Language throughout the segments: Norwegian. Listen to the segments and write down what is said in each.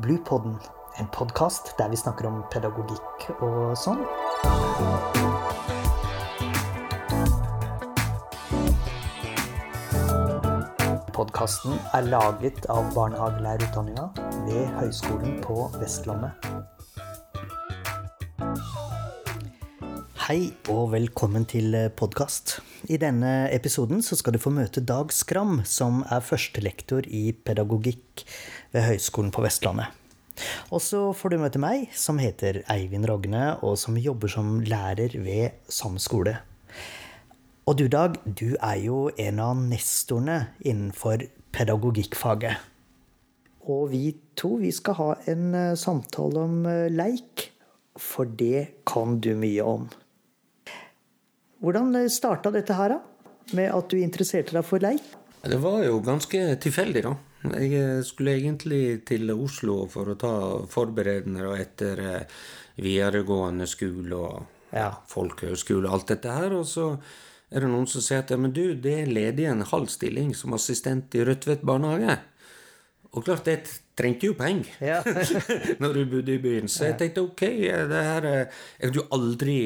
Bluepodden, en podkast der vi snakker om pedagogikk og sånn. Podkasten er laget av barnehagelærerutdanninga ved Høgskolen på Vestlandet. Hei og velkommen til podkast. I denne episoden skal du få møte Dag Skram, som er førstelektor i pedagogikk ved Høgskolen på Vestlandet. Og så får du møte meg, som heter Eivind Rogne, og som jobber som lærer ved samme skole. Og du, Dag, du er jo en av nestorene innenfor pedagogikkfaget. Og vi to vi skal ha en eh, samtale om eh, leik, for det kan du mye om. Hvordan starta dette her, da? Med at du interesserte deg for leik? Det var jo ganske tilfeldig, da. Jeg eh, skulle egentlig til Oslo for å ta forberedende etter videregående skole og ja. folkehøyskole og alt dette her. Og så er det noen som sier at men du, det er ledig en halv stilling som assistent i Rødtvet barnehage. Og klart, det trengte jo penger ja. når du bodde i byen. Så jeg tenkte ok, det her Jeg hadde jo aldri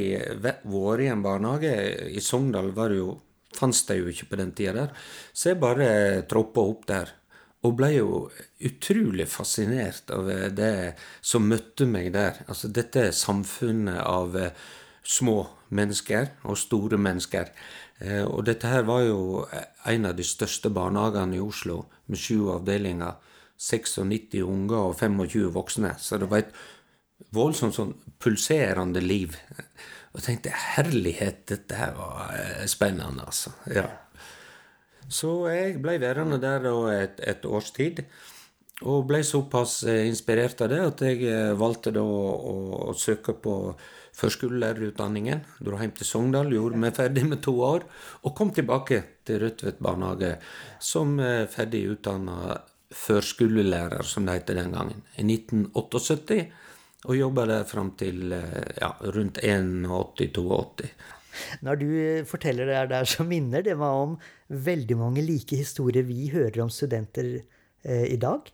vært i en barnehage. I Sogndal var det jo, fantes det jo ikke på den tida der. Så jeg bare troppa opp der. Og ble jo utrolig fascinert av det som møtte meg der. Altså dette samfunnet av små mennesker og store mennesker. Eh, og dette her var jo en av de største barnehagene i Oslo, med sju avdelinger. 96 unger og 25 voksne. Så det var et voldsomt sånn pulserende liv. Og jeg tenkte herlighet, dette her var eh, spennende, altså. Ja. Så jeg ble værende der et, et års tid. Og ble såpass eh, inspirert av det at jeg valgte da å, å søke på førskolelærerutdanningen. Dro hjem til Sogndal, gjorde meg ferdig med to år, og kom tilbake til Rødtvet barnehage som eh, ferdig utdanna førskolelærer, som det het den gangen, i 1978. Og jobba der fram til eh, ja, rundt 81-82. Når du eh, forteller det der, så minner det meg om veldig mange like historier vi hører om studenter eh, i dag.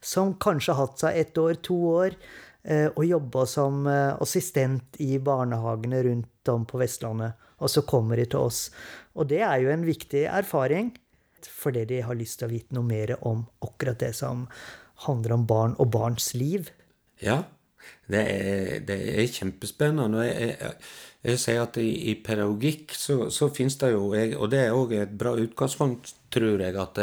Som kanskje har hatt seg ett år, to år, Eh, og jobba som eh, assistent i barnehagene rundt om på Vestlandet. Og så kommer de til oss. Og det er jo en viktig erfaring, fordi de har lyst til å vite noe mer om akkurat det som handler om barn og barns liv. Ja, det er, det er kjempespennende. Jeg, jeg, jeg, sier at i, i pedagogikk så, så finnes det jo, og det er òg et bra utgangspunkt, tror jeg, at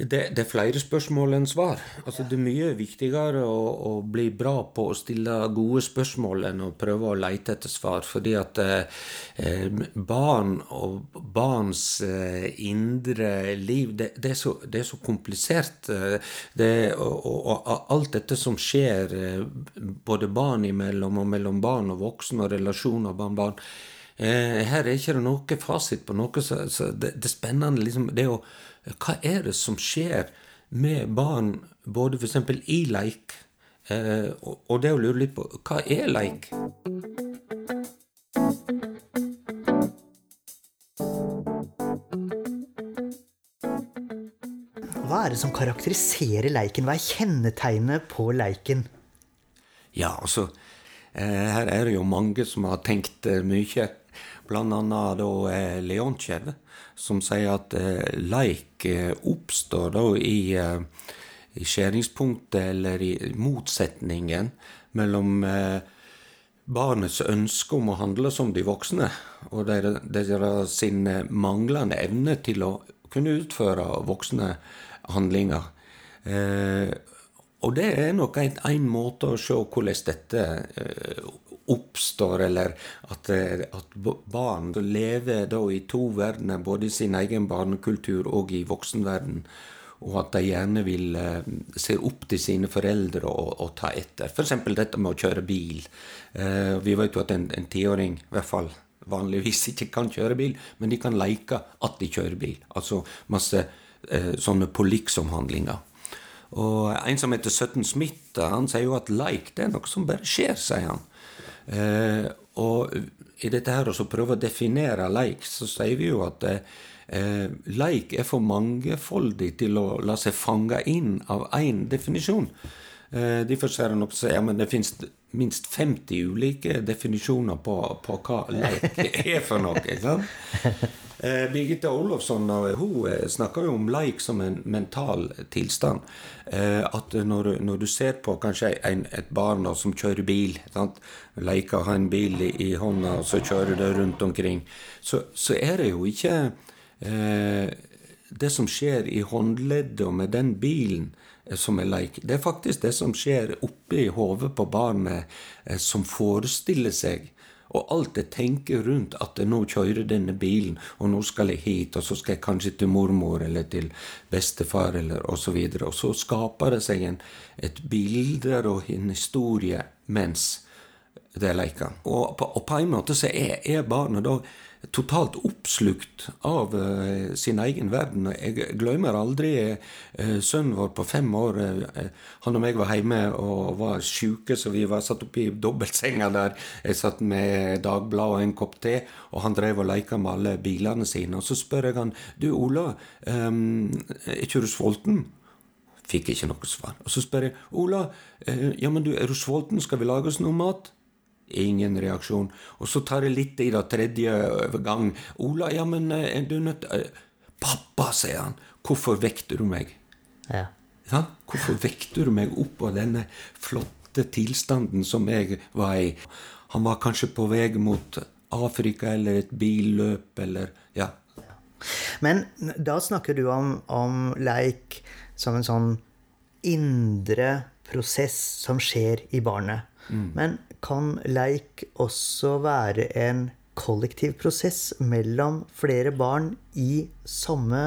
det, det, det, er flere spørsmål enn svar. Altså, det er mye viktigere å, å, bli bra på å stille gode spørsmål enn å prøve å lete etter svar. Fordi at eh, barn og barns eh, indre liv, det, det, er så, det, er så, komplisert. Eh, og, og, og, alt dette som skjer eh, både barn imellom og mellom barn og voksne og relasjoner barn-barn eh, Her er ikke det noe fasit på noe. Så, så det, er spennende liksom, det å hva er det som skjer med barn både f.eks. i leik, eh, og det å lure litt på hva er leik? Hva er det som karakteriserer leiken? Hva er kjennetegnet på leiken? Ja, altså eh, Her er det jo mange som har tenkt eh, mye. Annet da Leontjev som sier at eh, leik eh, oppstår da i, eh, i skjæringspunktet eller i motsetningen mellom eh, barnets ønske om å handle som de voksne, og deres sin manglende evne til å kunne utføre voksne handlinger. Eh, og det er nok en, en, måte å se hvordan dette eh, oppstår, eller at, eh, at barn lever da i to verdener, både i sin egen barnekultur og i voksenverden. Og at de gjerne vil eh, se opp til sine foreldre og, og ta etter. F.eks. dette med å kjøre bil. Eh, vi vet jo at en, tiåring i hvert fall vanligvis ikke kan kjøre bil, men de kan leke at de kjører bil. Altså masse eh, sånne på liksom-handlinger. Og en som heter 17 Smith, han sier jo at like det er noe som bare skjer, sier han. Eh, og i dette her å prøve å definere leik, så sier vi jo at eh, leik er for mangefoldig til å la seg fange inn av én definisjon. Eh, Derfor sier en også ja, det finnes minst 50 ulike definisjoner på, på hva leik er for noe. ikke sant? Eh, Birgitte Olofsson hun eh, snakker jo om leik som en mental tilstand. Eh, at når, når, du ser på kanskje en, et barn som kjører bil sant? Leker har en bil i, i, hånda, og så kjører det rundt omkring. Så, så er det jo ikke eh, det som skjer i håndleddet og med den bilen eh, som er leik. Det er faktisk det som skjer oppi hodet på barnet, eh, som forestiller seg. Og alt jeg tenker rundt at nå kjører denne bilen, og nå skal jeg hit, og så skal jeg kanskje til mormor eller til bestefar, eller og så. Og så skaper det seg en, et bilde og en historie mens det leker. Og på, og på en måte så er, er barnet da totalt oppslukt av uh, sin egen verden. Jeg glemmer aldri uh, sønnen vår på fem år. Uh, han og meg var hjemme og var sjuke, så vi var satt oppe i dobbeltsenga der. Jeg satt med dagblad og en kopp te, og han drev og leika med alle bilene sine. Og så spør jeg han du Ola, um, er ikke du sulten? Fikk ikke noe svar. Og så spør jeg Ola, ja, men du, er du sulten, skal vi lage oss noe mat? Ingen reaksjon. Og så tar jeg litt i det tredje gang. 'Ola, ja, men er eh, du nødt eh, 'Pappa', sier han. 'Hvorfor vekter du meg?' Ja. ja. Hvorfor vekter du meg opp av denne flotte tilstanden som jeg var i? Han var kanskje på vei mot Afrika eller et billøp eller Ja. Men da snakker du om, om leik som en sånn indre prosess som skjer i barnet. Mm. Men kan leik også være en kollektiv prosess mellom flere barn i samme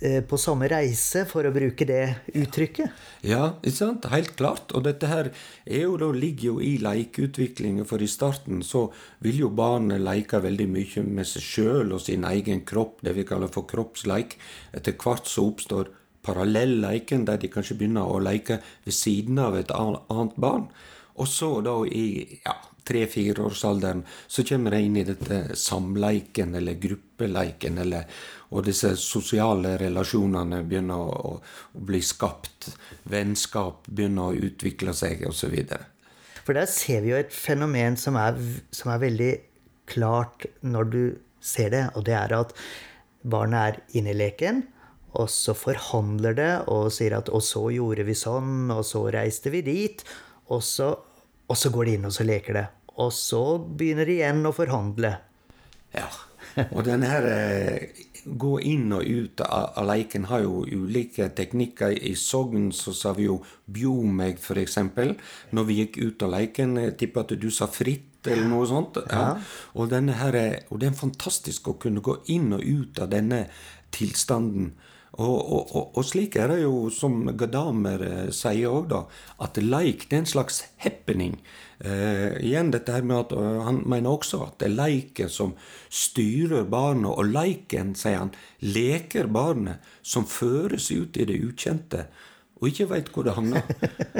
eh, på samme reise, for å bruke det uttrykket? Ja, ikke sant? helt klart. Og dette her jo da, ligger jo i lekeutviklingen. For i starten så vil jo barnet leke veldig mye med seg sjøl og sin egen kropp, det vi kaller for kroppsleik. Etter hvert så oppstår parallellleiken, der de kanskje begynner å leke ved siden av et annet barn. Og så da i ja, tre-fireårsalderen så kommer jeg inn i dette samleiken eller gruppeleiken, eller, og disse sosiale relasjonene begynner å, å bli skapt. Vennskap begynner å utvikle seg, osv. For der ser vi jo et fenomen som er, som er veldig klart når du ser det, og det er at barnet er inne i leken. Og så forhandler det og sier at 'og så gjorde vi sånn', og så reiste vi dit'. Og så, og så går de inn og så leker det. Og så begynner de igjen å forhandle. Ja. Og den her eh, gå inn og ut av, av leiken har jo ulike teknikker. I Sogn så sa vi jo 'bjo meg', f.eks. Når vi gikk ut av leiken. Jeg tipper at du sa 'fritt' eller noe sånt. Ja. Og, her, og det er fantastisk å kunne gå inn og ut av denne tilstanden. Og, og, og, slik er det jo, som Gadamer eh, sier òg, da, at leik det er en slags happening. Eh, igjen dette her med at uh, Han mener også at det er leiken som styrer barnet, og leiken, sier han, leker barnet som føres ut i det ukjente. Og ikke veit hvor det havner.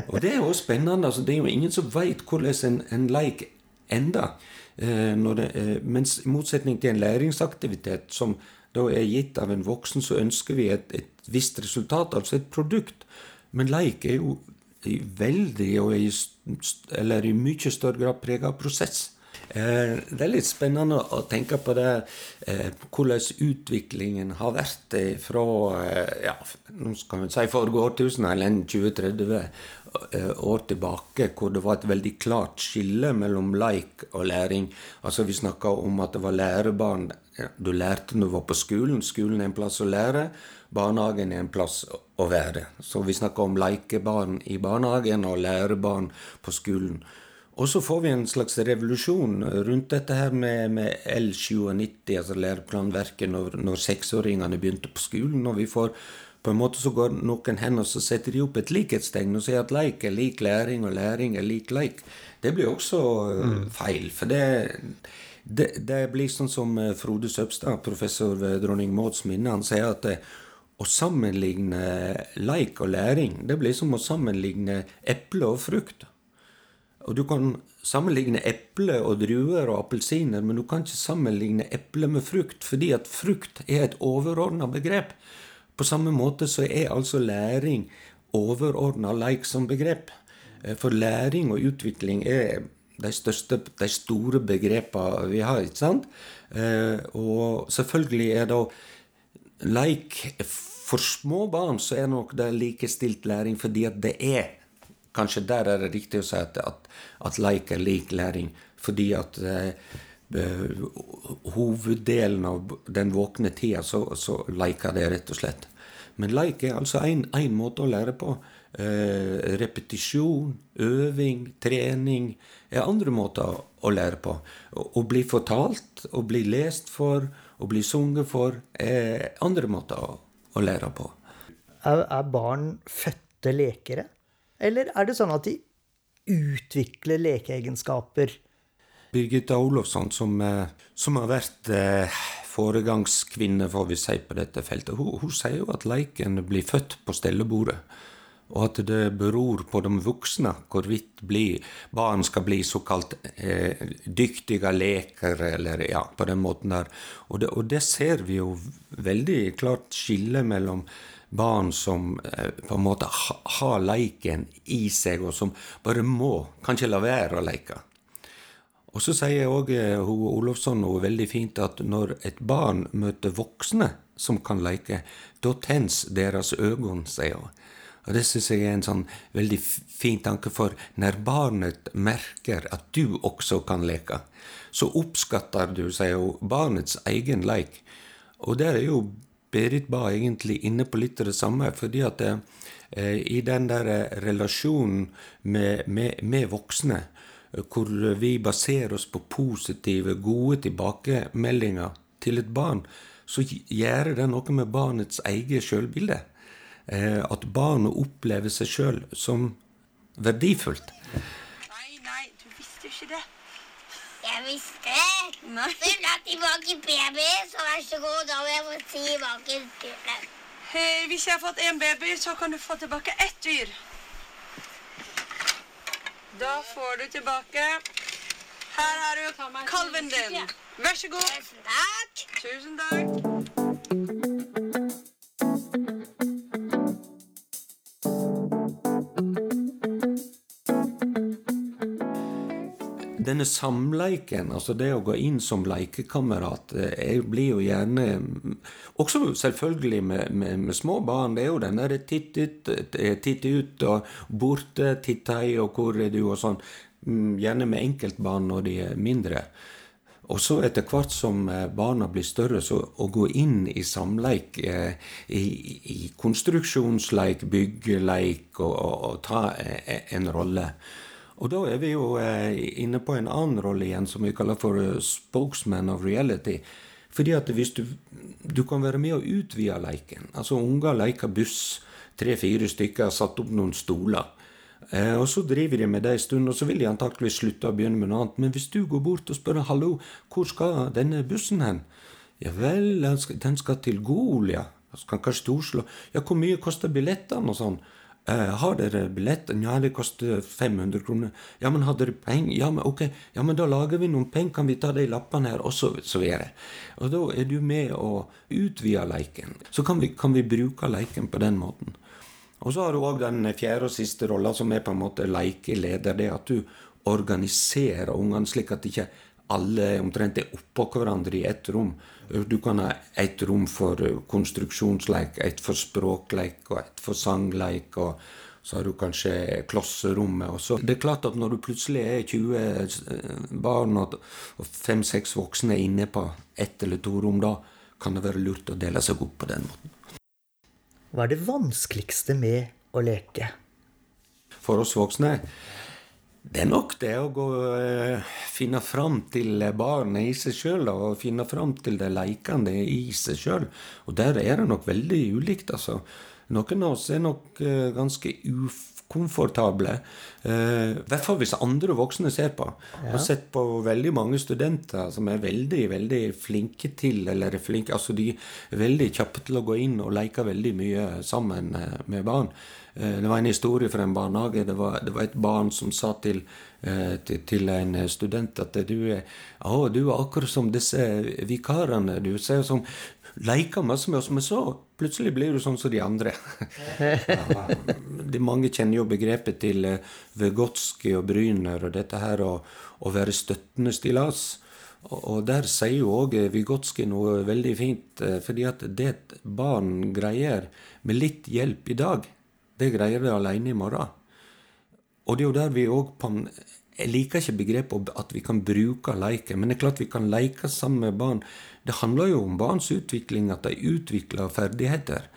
Og det er jo spennende. Altså, det er jo ingen som veit hvordan en, en leik ender. Eh, det, eh, mens i motsetning til en læringsaktivitet som da er gitt av en voksen, så ønsker vi et, et visst resultat, altså et produkt. Men leik er jo i veldig, og i, eller i mye større grad preget av prosess. Eh, det er litt spennende å tenke på det, eh, hvordan utviklingen har vært fra eh, ja, nå skal vi si forrige årtusen, eller 20-30 år tilbake, hvor det var et veldig klart skille mellom leik og læring. Altså Vi snakka om at det var lærebarn du lærte når du var på skolen. Skolen er en plass å lære. Barnehagen er en plass å være. Så vi snakker om leikebarn i barnehagen og lærebarn på skolen. Og så får vi en slags revolusjon rundt dette her med, med L97, altså læreplanverket, når, når seksåringene begynte på skolen. Og vi får på en måte så går noen hen og så setter de opp et likhetstegn og sier at leik er lik læring, og læring er lik leik. Det blir også mm. feil. For det det, det, blir sånn som eh, Frode Søbstad, professor ved dronning Mauds minne, han sier at det, eh, å sammenligne leik og læring, det blir som å sammenligne eple og frukt. Og Du kan sammenligne eple og druer og appelsiner, men du kan ikke sammenligne eple med frukt, fordi at frukt er et overordna begrep. På samme måte så er altså læring overordna leik som begrep. Eh, for læring og utvikling er de, største, de store begrepene vi har. ikke sant? Eh, og selvfølgelig er da leik For små barn så er nok det likestilt læring, fordi at det er Kanskje der er det riktig å si at, at, at leik er lik læring. Fordi at eh, hoveddelen av den våkne tida så, så leker det, rett og slett. Men leik er altså én måte å lære på. Eh, repetisjon, øving, trening er andre måter å lære på. Å bli fortalt, å bli lest for, å bli sunget for er andre måter å, å lære på. Er, er barn fødte lekere? Eller er det sånn at de utvikler lekeegenskaper? Birgitta Olofsson, som, eh, som har vært eh, foregangskvinne får vi si, på dette feltet, hun, hun sier jo at leiken blir født på stellebordet og at det beror på de voksne hvorvidt barn skal bli såkalt eh, dyktige lekere, eller ja, på den måten der. Og det, og det, ser vi jo veldig klart skille mellom barn som eh, på en måte ha, har leiken i seg, og som bare må, kan ikke la være å leke. Og så sier òg eh, Olofsson noe veldig fint at når et barn møter voksne som kan leke, da tens deres øyne, sier hun. Og Det syns jeg er en sånn veldig fin tanke, for når barnet merker at du også kan leke, så oppskatter du, sier hun, barnets egen leik. Og der er jo Berit Ba egentlig inne på litt av det samme, fordi at eh, i den der relasjonen med, med, med voksne, hvor vi baserer oss på positive, gode tilbakemeldinger til et barn, så gjør det noe med barnets eget sjølbilde. Eh, at barnet opplever seg sjøl som verdifullt. Nei, nei, du visste jo ikke det. Jeg visste det. Vil ha tilbake baby, så vær så god. Da må jeg få tilbake dyret. Hey, hvis jeg har fått én baby, så kan du få tilbake ett dyr. Da får du tilbake Her har du kalven din. Vær så god. Tusen takk. Tusen takk. Denne samleiken, altså det å gå inn som lekekamerat, eh, blir jo gjerne Også selvfølgelig med, med, med små barn. Det er jo den derre titt ut, eh, titt ut og borte, titt hei, og hvor er du, og sånn. Mm, gjerne med enkeltbarn når de er mindre. Og så etter hvert som eh, barna blir større, så å gå inn i samleik, i, i konstruksjonsleik, byggeleik, og, og, og ta en rolle. Og da er vi jo eh, inne på en annen rolle igjen, som vi kaller for uh, spokesman of reality. Fordi at hvis du, du kan være med og utvide leiken. Altså Unger leker buss, tre-fire stykker har satt opp noen stoler. Eh, og Så driver de med det en stund, og så vil de antakeligvis slutte å begynne med noe annet. Men hvis du går bort og spør 'hallo, hvor skal denne bussen hen'? Ja vel, den skal til Golia. ja. Skal kanskje til Oslo. Ja, hvor mye koster billettene og sånn? Eh, har dere billett? Ja, det koster 500 kroner. Ja, men har dere penger? Ja, men ok, ja, men da lager vi noen penger, kan vi ta de lappene her? Og så, så videre. Og da er du med å utvide leiken. Så kan vi, kan vi bruke leiken på den måten. Og så har du òg den fjerde og siste rolla, som er på en måte leikeleder. Det at du organiserer ungene slik at de ikke alle omtrent er oppå hverandre i ett rom. Du kan ha ett rom for konstruksjonsleik, ett for språkleik og ett for sangleik. og så har du kanskje klasserommet. Og så. Det er klart at når du plutselig er 20 eh, barn og fem-seks voksne inne på ett eller to rom, da kan det være lurt å dele seg opp på den måten. Hva er det vanskeligste med å leke? For oss voksne det er nok det å gå, eh, finne fram til barnet i seg sjøl, og finne fram til det leikende i seg sjøl. Og der er det nok veldig ulikt, altså. Noen av oss er nok eh, ganske ukomfortable. Eh, I hvert fall hvis andre voksne ser på. Jeg har sett på veldig mange studenter som er veldig veldig flinke til eller er flinke, altså De er veldig kjappe til å gå inn og leke veldig mye sammen med barn. Det var en historie fra en barnehage. Det var, det var et barn som sa til, til, til, en student at du er, å, du er akkurat som disse vikarene. Du ser som leker masse med oss, men så plutselig blir du sånn som de andre. ja, de mange kjenner jo begrepet til Vygotsky og Bryner og dette her å, å være støttende stillas. Og der sier jo òg Vygotsky noe veldig fint, eh, fordi at det et barn greier med litt hjelp i dag, det greier det alene i morgen. Og det er jo der vi òg Jeg liker ikke begrepet at vi kan bruke leiken, men det er klart vi kan leke sammen med barn. Det handler jo om barns utvikling, at de utvikler ferdigheter.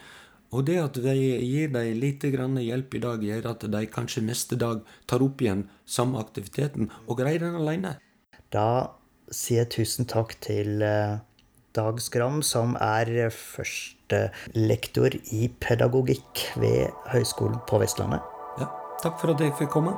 Og det at vi gir dem litt hjelp i dag, gjør at de kanskje neste dag tar opp igjen samme aktiviteten og greier den alene. Da sier jeg tusen takk til eh, Dag Skram, som er første lektor i pedagogikk ved Høgskolen på Vestlandet. Ja, takk for at jeg fikk komme.